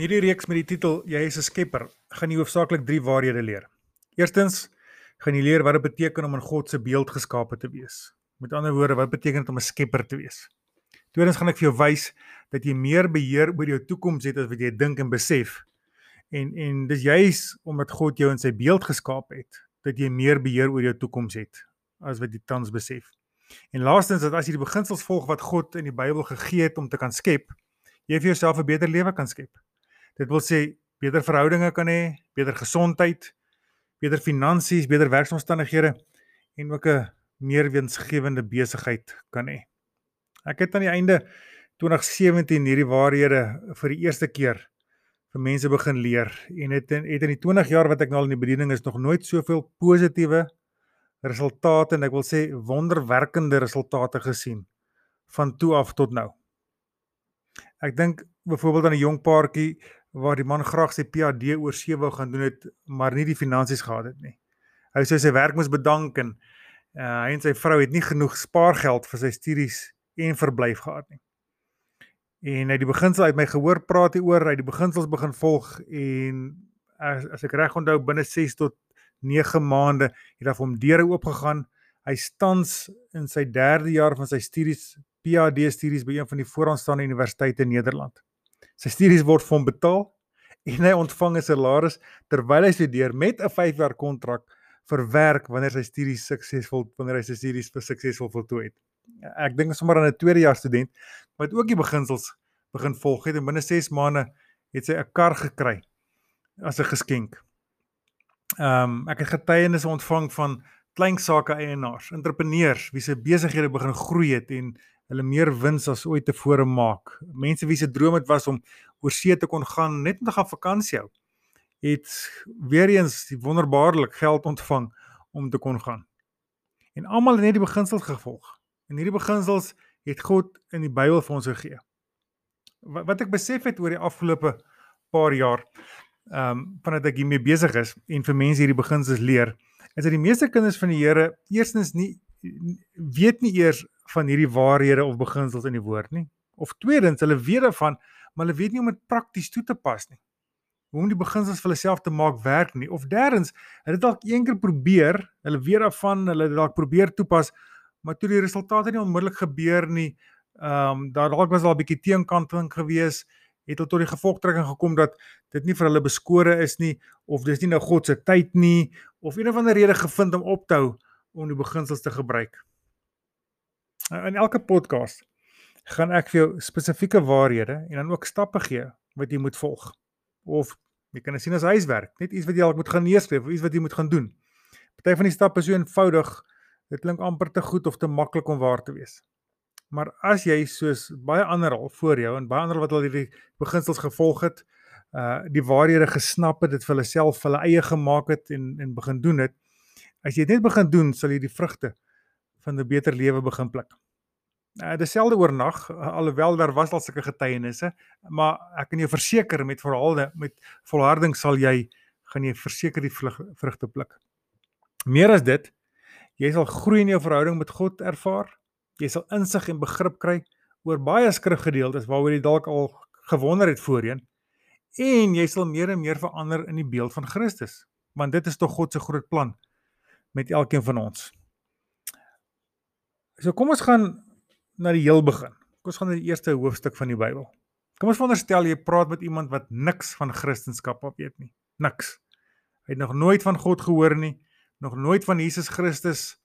In hierdie reeks met die titel Jy is 'n skepper, gaan jy hoofsaaklik 3 waarhede leer. Eerstens gaan jy leer wat dit beteken om in God se beeld geskape te wees. Met ander woorde, wat beteken dit om 'n skepper te wees? Tweedens gaan ek vir jou wys dat jy meer beheer oor jou toekoms het as wat jy dink en besef. En en dis juis omdat God jou in sy beeld geskaap het, dat jy meer beheer oor jou toekoms het as wat jy tans besef. En laastens dat as jy die beginsels volg wat God in die Bybel gegee het om te kan skep, jy vir jouself 'n beter lewe kan skep. Dit wil sê beter verhoudinge kan hê, beter gesondheid, beter finansies, beter werksomstandighede en ook 'n meer winsgewende besigheid kan hê. Ek het aan die einde 2017 hierdie waarhede vir die eerste keer vir mense begin leer en het in, het in die 20 jaar wat ek nou al in die bediening is nog nooit soveel positiewe resultate en ek wil sê wonderwerkende resultate gesien van toe af tot nou. Ek dink byvoorbeeld aan 'n jong paartjie waar die man graag sy PhD oor see wou gaan doen het, maar nie die finansies gehad het nie. Hy sê sy werk moes bedank en uh, hy en sy vrou het nie genoeg spaargeld vir sy studies en verblyf gehad nie. En hy het die beginsel uit my gehoor praat hier oor, hy het die beginsels begin volg en as, as ek reg onthou binne 6 tot 9 maande het daar vir hom deure oopgegaan. Hy stans in sy 3de jaar van sy studies, PhD studies by een van die vooraanstaande universiteite in Nederland. Sy studies word vir hom betaal en hy ontvang 'n salaris terwyl hy studeer met 'n 5 jaar kontrak vir werk wanneer sy studies suksesvol wanneer hy sy studies suksesvol voltooi het. Ek dink sommer aan 'n tweede jaar student wat ook die beginsels begin volg het en binne 6 maande het sy 'n kar gekry as 'n geskenk. Ehm um, ek het getuienisse ontvang van klein sake eienaars, entrepreneurs wie se besighede begin groei het en hulle meer wins as ooit tevore maak. Mense wie se droom dit was om oor see te kon gaan net om te gaan vakansie hou, het weer eens wonderbaarlik geld ontvang om te kon gaan. En almal het net die beginsels gevolg. En hierdie beginsels het God in die Bybel vir ons gegee. Wat, wat ek besef het oor die afgelope paar jaar, ehm um, vandat ek hiermee besig is en vir mense hierdie beginsels leer, is dat die meeste kinders van die Here eerstens nie weet nie eers van hierdie waarhede of beginsels in die woord nie. Of tweedens, hulle weet daarvan, maar hulle weet nie om dit prakties toe te pas nie. Hoe om die beginsels vir hulle self te maak werk nie. Of derdens, hulle het dalk eendag probeer, hulle weet daarvan, hulle het dalk probeer toepas, maar toe die resultate nie onmiddellik gebeur nie, ehm um, daar dalk was daar 'n bietjie teenkanting gewees, het hulle tot die gevolgtrekking gekom dat dit nie vir hulle beskore is nie of dis nie nou God se tyd nie of een of ander rede gevind om op te hou om die beginsels te gebruik. Nou, in elke podcast gaan ek vir jou spesifieke waarhede en dan ook stappe gee wat jy moet volg. Of jy kan dit sien as huiswerk, net iets wat jy al moet gaan neerskryf of iets wat jy moet gaan doen. Party van die stappe is so eenvoudig, dit klink amper te goed of te maklik om waar te wees. Maar as jy soos baie ander al voor jou en baie ander wat al hierdie beginsels gevolg het, uh die waarhede gesnap het, dit vir hulle self vir hulle eie gemaak het en en begin doen het, as jy dit net begin doen, sal jy die vrugte van 'n beter lewe begin pluk. Uh dieselfde oornag, alhoewel daar was al sulke getuienisse, maar ek kan jou verseker met verhaalde met volharding sal jy gaan jy verseker die vrugte pluk. Meer as dit, jy sal groei in jou verhouding met God ervaar. Jy sal insig en begrip kry oor baie skrifgedeeltes waaroor jy dalk al gewonder het voorheen en jy sal meer en meer verander in die beeld van Christus, want dit is tog God se groot plan met elkeen van ons. So kom ons gaan na die heel begin. Kom ons gaan na die eerste hoofstuk van die Bybel. Kom ons veronderstel jy praat met iemand wat niks van Christendom af weet nie. Niks. Hy het nog nooit van God gehoor nie, nog nooit van Jesus Christus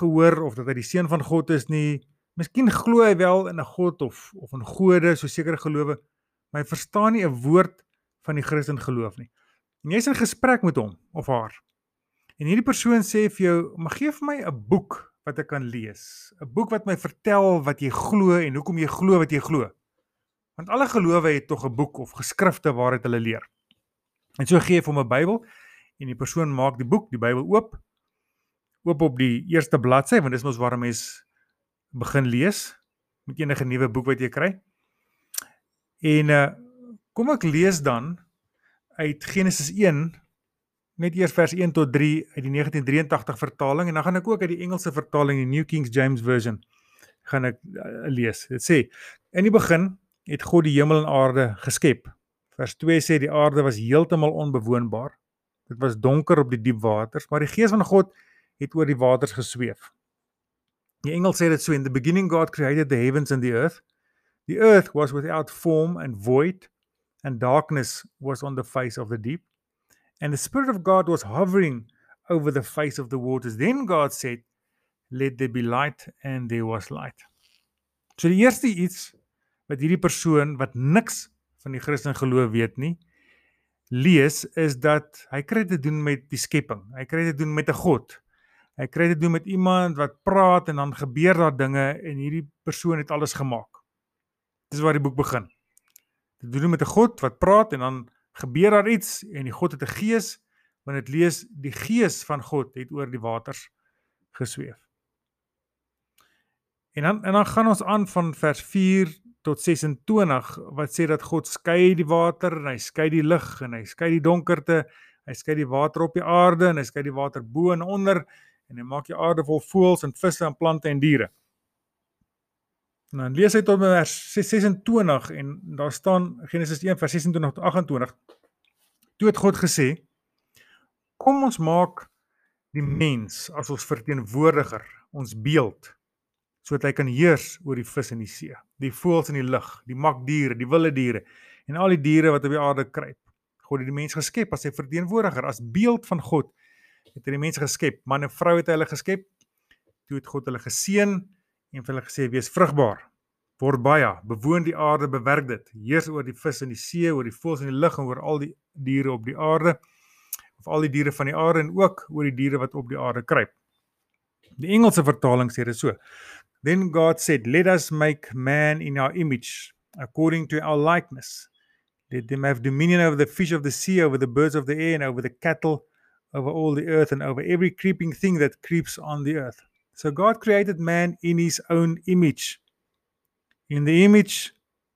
gehoor of dat hy die seun van God is nie. Miskien glo hy wel in 'n God of of in gode, so sekere gelowe, maar hy verstaan nie 'n woord van die Christen geloof nie. En jy's in gesprek met hom of haar. En hierdie persoon sê vir jou, "Maar gee vir my 'n boek wat ek kan lees. 'n Boek wat my vertel wat jy glo en hoekom jy glo wat jy glo. Want alle gelowe het tog 'n boek of geskrifte waaruit hulle leer. En so gee jy vir hom 'n Bybel en die persoon maak die boek, die Bybel oop. Oop op die eerste bladsy want dis mos waar 'n mens begin lees met enige nuwe boek wat jy kry. En uh kom ek lees dan uit Genesis net eers vers 1 tot 3 uit die 1983 vertaling en dan gaan ek ook uit die Engelse vertaling die New King James Version gaan ek uh, lees. Dit sê in die begin het God die hemel en aarde geskep. Vers 2 sê die aarde was heeltemal onbewoonbaar. Dit was donker op die diep waters, maar die gees van God het oor die waters gesweef. Die engel sê dit so in the beginning God created the heavens and the earth. The earth was without form and void and darkness was on the face of the deep. And the spirit of God was hovering over the face of the waters. Then God said, let there be light and there was light. So die eerste iets wat hierdie persoon wat niks van die Christen geloof weet nie, lees is dat hy kry te doen met die skepping. Hy kry te doen met 'n God. Hy kry te doen met iemand wat praat en dan gebeur daar dinge en hierdie persoon het alles gemaak. Dis waar die boek begin. Dit doen met 'n God wat praat en dan gebeur daar iets en die God het 'n gees wanneer dit lees die gees van God het oor die waters gesweef. En dan en dan gaan ons aan van vers 4 tot 26 wat sê dat God skei die water en hy skei die lig en hy skei die donkerte, hy skei die water op die aarde en hy skei die water bo en onder en hy maak die aarde vol voëls en visse en plante en diere. En dan lees hy tot by vers 26 en daar staan Genesis 1 vers 26 tot 28. Toe het God gesê: Kom ons maak die mens as ons verteenwoordiger, ons beeld, sodat hy kan heers oor die vis in die see, die voëls in die lug, die makdiere, die wilde diere en al die diere wat op die aarde kruip. God het die mens geskep as sy verteenwoordiger, as beeld van God. Het hy die mens geskep, man en vrou het hy hulle geskep. Toe het God hulle geseën en vir hulle gesê wees vrugbaar word baie bewoon die aarde bewerk dit. Heers oor die vis in die see oor die voëls in die lug en oor al die diere op die aarde of al die diere van die aarde en ook oor die diere wat op die aarde kruip. Die Engelse vertaling sê dit so then god said let us make man in our image according to our likeness. Let them have dominion over the fish of the sea over the birds of the air and over the cattle over all the earth and over every creeping thing that creeps on the earth So God created man in his own image. In the image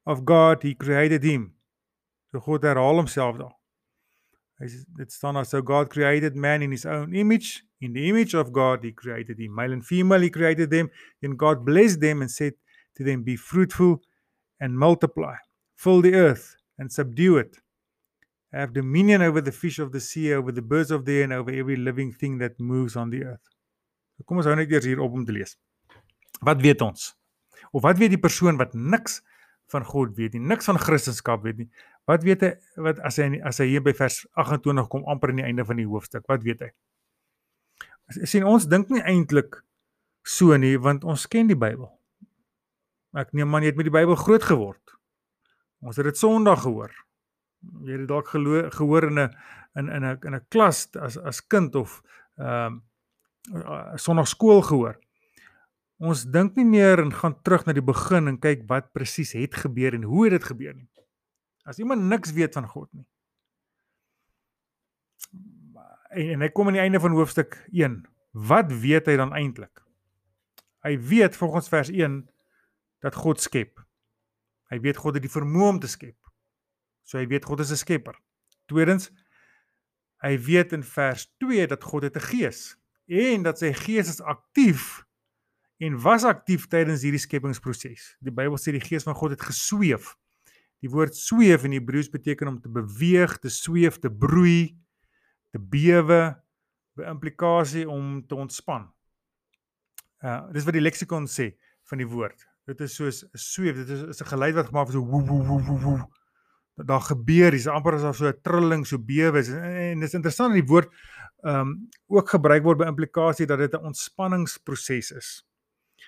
of God he created him. So God herhaal homself daar. Dit staan daar so God created man in his own image. In the image of God he created him. Male and female he created them. Then God blessed them and said to them be fruitful and multiply. Fill the earth and subdue it. Have dominion over the fish of the sea, over the birds of the air and over every living thing that moves on the earth. Kom ons hou net eers hier op om te lees. Wat weet ons? Of wat weet die persoon wat niks van God weet nie, niks van Christendom weet nie? Wat weet hy wat as hy as hy hier by vers 28 kom amper aan die einde van die hoofstuk, wat weet hy? sien ons dink nie eintlik so nie want ons ken die Bybel. Ek neem man jy het met die Bybel groot geword. Ons het dit Sondag gehoor. Jy het dit dalk gehoor in 'n in in 'n in 'n klas as as kind of ehm um, uh, sonnaarskool gehoor. Ons dink nie meer en gaan terug na die begin en kyk wat presies het gebeur en hoe het dit gebeur nie. As iemand niks weet van God nie. En, en hy kom aan die einde van hoofstuk 1. Wat weet hy dan eintlik? Hy weet volgens vers 1 dat God skep. Hy weet God het die vermoë om te skep. So hy weet God is 'n skepper. Tweedens hy weet in vers 2 dat God het 'n gees en dat sy gees is aktief en was aktief tydens hierdie skepingsproses. Die Bybel sê die gees van God het gesweef. Die woord sweef in Hebreëus beteken om te beweeg, te sweef, te broei, te bewe, by implikasie om te ontspan. Uh dis wat die leksikon sê van die woord. Dit is soos 'n sweef, dit is, 'n geluid wat gemaak word so woe woe woe woe. Daar gebeur, dis amper asof so 'n trilling, so bewe is. En, en dis interessant dat die woord ehm um, ook gebruik word by implikasie dat dit 'n ontspanningsproses is.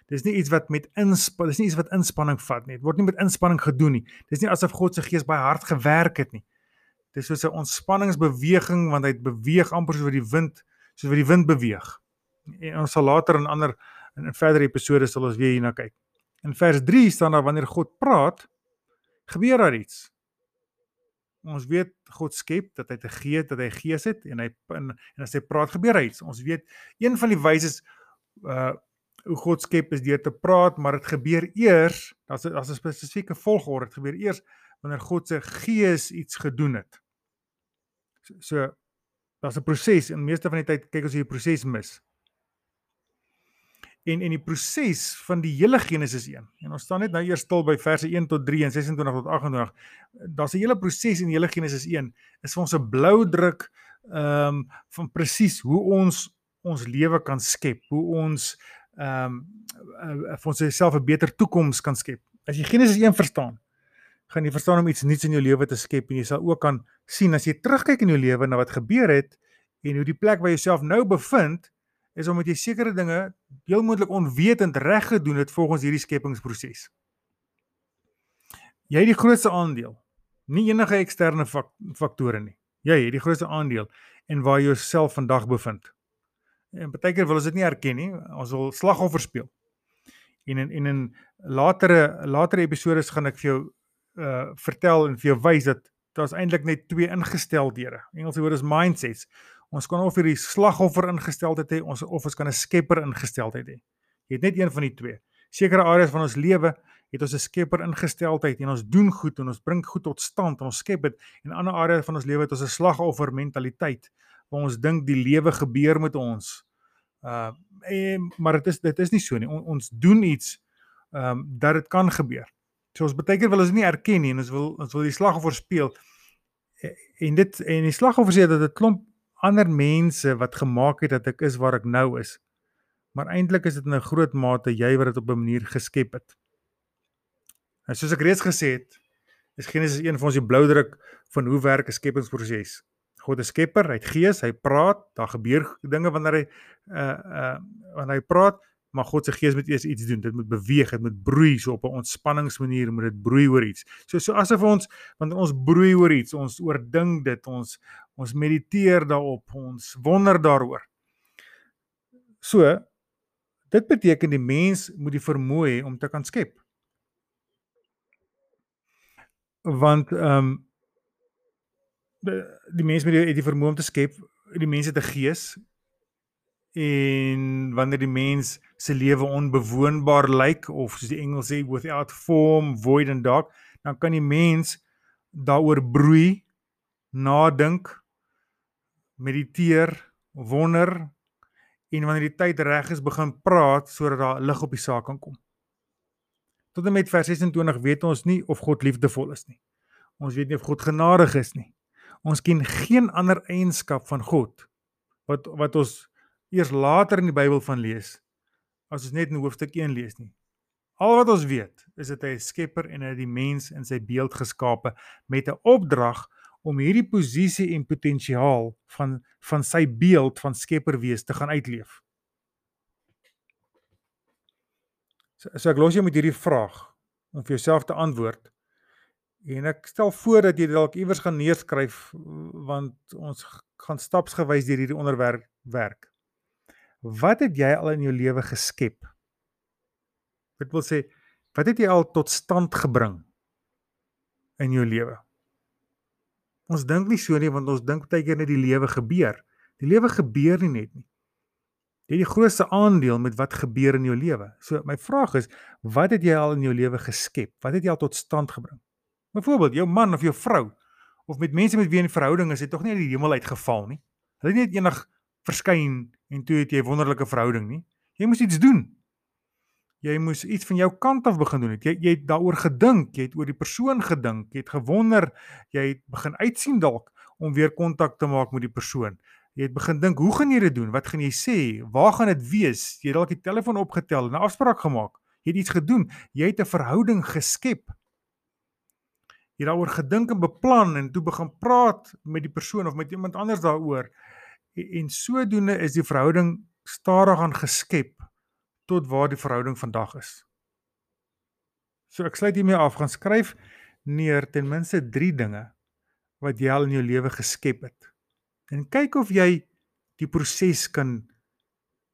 Dis nie iets wat met inspanning, dis nie iets wat inspanning vat nie. Dit word nie met inspanning gedoen nie. Dis nie asof God se gees baie hard gewerk het nie. Dis soos 'n ontspanningsbeweging want hy beweeg amper soos wat die wind, soos wat die wind beweeg. En ons sal later in ander in, in verdere episode sal ons weer hierna kyk. In vers 3 staan daar wanneer God praat, gebeur daar iets ons weet God skep dat hy te gee dat hy gees het en hy en, en as hy praat gebeur iets. Ons weet een van die wyse uh hoe God skep is deur te praat, maar dit gebeur eers, daar's daar's 'n spesifieke volgorde. Dit gebeur eers wanneer God se gees iets gedoen het. So, so daar's 'n proses en meeste van die tyd kyk ons hierdie proses mis. En en die proses van die hele Genesis 1. En ons staan net nou eers stil by verse 1 tot 3 en 26 tot 28. Daar's 'n hele proses in die hele Genesis 1 is vir ons 'n blou druk ehm um, van presies hoe ons ons lewe kan skep, hoe ons ehm um, vir onsself 'n beter toekoms kan skep. As jy Genesis 1 verstaan, gaan jy verstaan om iets nuuts in jou lewe te skep en jy sal ook kan sien as jy terugkyk in jou lewe na wat gebeur het en hoe die plek waar jy jouself nou bevind is omdat jy sekere dinge heel moontlik onwetend reg gedoen het volgens hierdie skepingsproses. Jy het die grootste aandeel, nie enige eksterne fak faktore nie. Jy het die grootste aandeel en waar jy jouself vandag bevind. En baie keer wil ons dit nie erken nie. Ons wil slagoffer speel. En in en in latere latere episode gaan ek vir jou uh vertel en vir jou wys dat daar's eintlik net twee ingesteldhede. Engelse woord is mindsets. Ons kan of hierdie slagoffer ingesteldheid hê, ons of ons kan 'n skepper ingesteldheid hê. Jy het net een van die twee. Sekere areas van ons lewe het ons 'n skepper ingesteldheid en ons doen goed en ons bring goed tot stand en ons skep dit en ander areas van ons lewe het ons 'n slagoffer mentaliteit waar ons dink die lewe gebeur met ons. Uh en maar dit is dit is nie so nie. On, ons doen iets ehm um, dat dit kan gebeur. So ons baie keer wil ons nie erken nie en ons wil ons wil die slagoffer speel. En dit en die slagoffer sê dat dit klomp ander mense wat gemaak het dat ek is waar ek nou is. Maar eintlik is dit in 'n groot mate jy wat dit op 'n manier geskep het. En soos ek reeds gesê het, is Genesis 1 vir ons die blou druk van hoe werk 'n skepingsproses. God is skepper, hy het gees, hy praat, daar gebeur dinge wanneer hy uh uh wanneer hy praat, maar God se gees moet eers iets doen. Dit moet beweeg, dit moet broei so op 'n ontspanningsmanier, moet dit broei oor iets. So so asof ons wanneer ons broei oor iets, ons oordink dit, ons ons mediteer daarop, ons wonder daaroor. So dit beteken die mens moet die vermoë hê om te kan skep. Want ehm um, die, die mens moet die, die vermoë om te skep. Die mens het 'n gees en wanneer die mens se lewe onbewoonbaar lyk of soos die Engels sê without form void and dark dan kan die mens daaroor broei nadink mediteer wonder en wanneer die tyd reg is begin praat sodat daar lig op die saak kan kom. Tot en met vers 26 weet ons nie of God liefdevol is nie. Ons weet nie of God genadig is nie. Ons ken geen ander eienskap van God wat wat ons eers later in die Bybel van lees as ons net in hoofstuk 1 lees nie. Al wat ons weet is dat hy 'n skepper en hy het die mens in sy beeld geskape met 'n opdrag om hierdie posisie en potensiaal van van sy beeld van skepper wees te gaan uitleef. So, so ek los jou met hierdie vraag om vir jouself te antwoord. En ek stel voor dat jy dalk iewers gaan neerskryf want ons gaan stapsgewys deur hierdie onderwerp werk. Wat het jy al in jou lewe geskep? Dit wil sê, wat het jy al tot stand gebring in jou lewe? Ons dink nie so nie want ons dink baie keer net die lewe gebeur. Die lewe gebeur nie net nie. Jy het die grootste aandeel met wat gebeur in jou lewe. So my vraag is, wat het jy al in jou lewe geskep? Wat het jy al tot stand gebring? Byvoorbeeld, jou man of jou vrou of met mense met wie jy in verhouding is, het tog nie uit die hemel uitgeval nie. Hulle het nie enig verskyn en toe het jy 'n wonderlike verhouding nie. Jy moes iets doen. Jy moes iets van jou kant af begin doen het. Jy jy het daaroor gedink, jy het oor die persoon gedink, jy het gewonder, jy het begin uitsien dalk om weer kontak te maak met die persoon. Jy het begin dink, hoe gaan jy dit doen? Wat gaan jy sê? Waar gaan dit wees? Jy het dalk die telefoon opgetel en 'n afspraak gemaak. Jy het iets gedoen. Jy het 'n verhouding geskep. Jy daaroor gedink en beplan en toe begin praat met die persoon of met iemand anders daaroor en sodoende is die verhouding stadig aan geskep tot waar die verhouding vandag is. So ek sluit hiermee af gaan skryf neer ten minste 3 dinge wat jy al in jou lewe geskep het. En kyk of jy die proses kan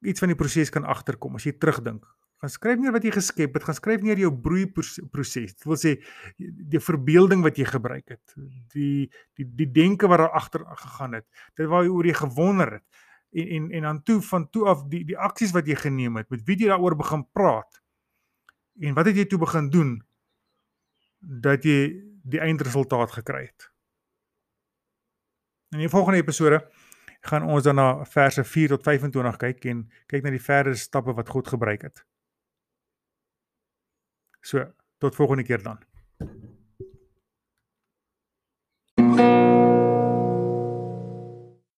iets van die proses kan agterkom as jy terugdink gaan skryf neer wat jy geskep het, gaan skryf neer jou broei proses. Dit wil sê die verbeelding wat jy gebruik het, die die die denke wat daar agter gegaan het, dit waar jy oor jy gewonder het en en en dan toe van toe af die die aksies wat jy geneem het, met wie jy daaroor begin praat. En wat het jy toe begin doen dat jy die eindresultaat gekry het? In die volgende episode gaan ons dan na verse 4 tot 25 kyk en kyk na die verdere stappe wat God gebruik het. So, tot volgende keer dan.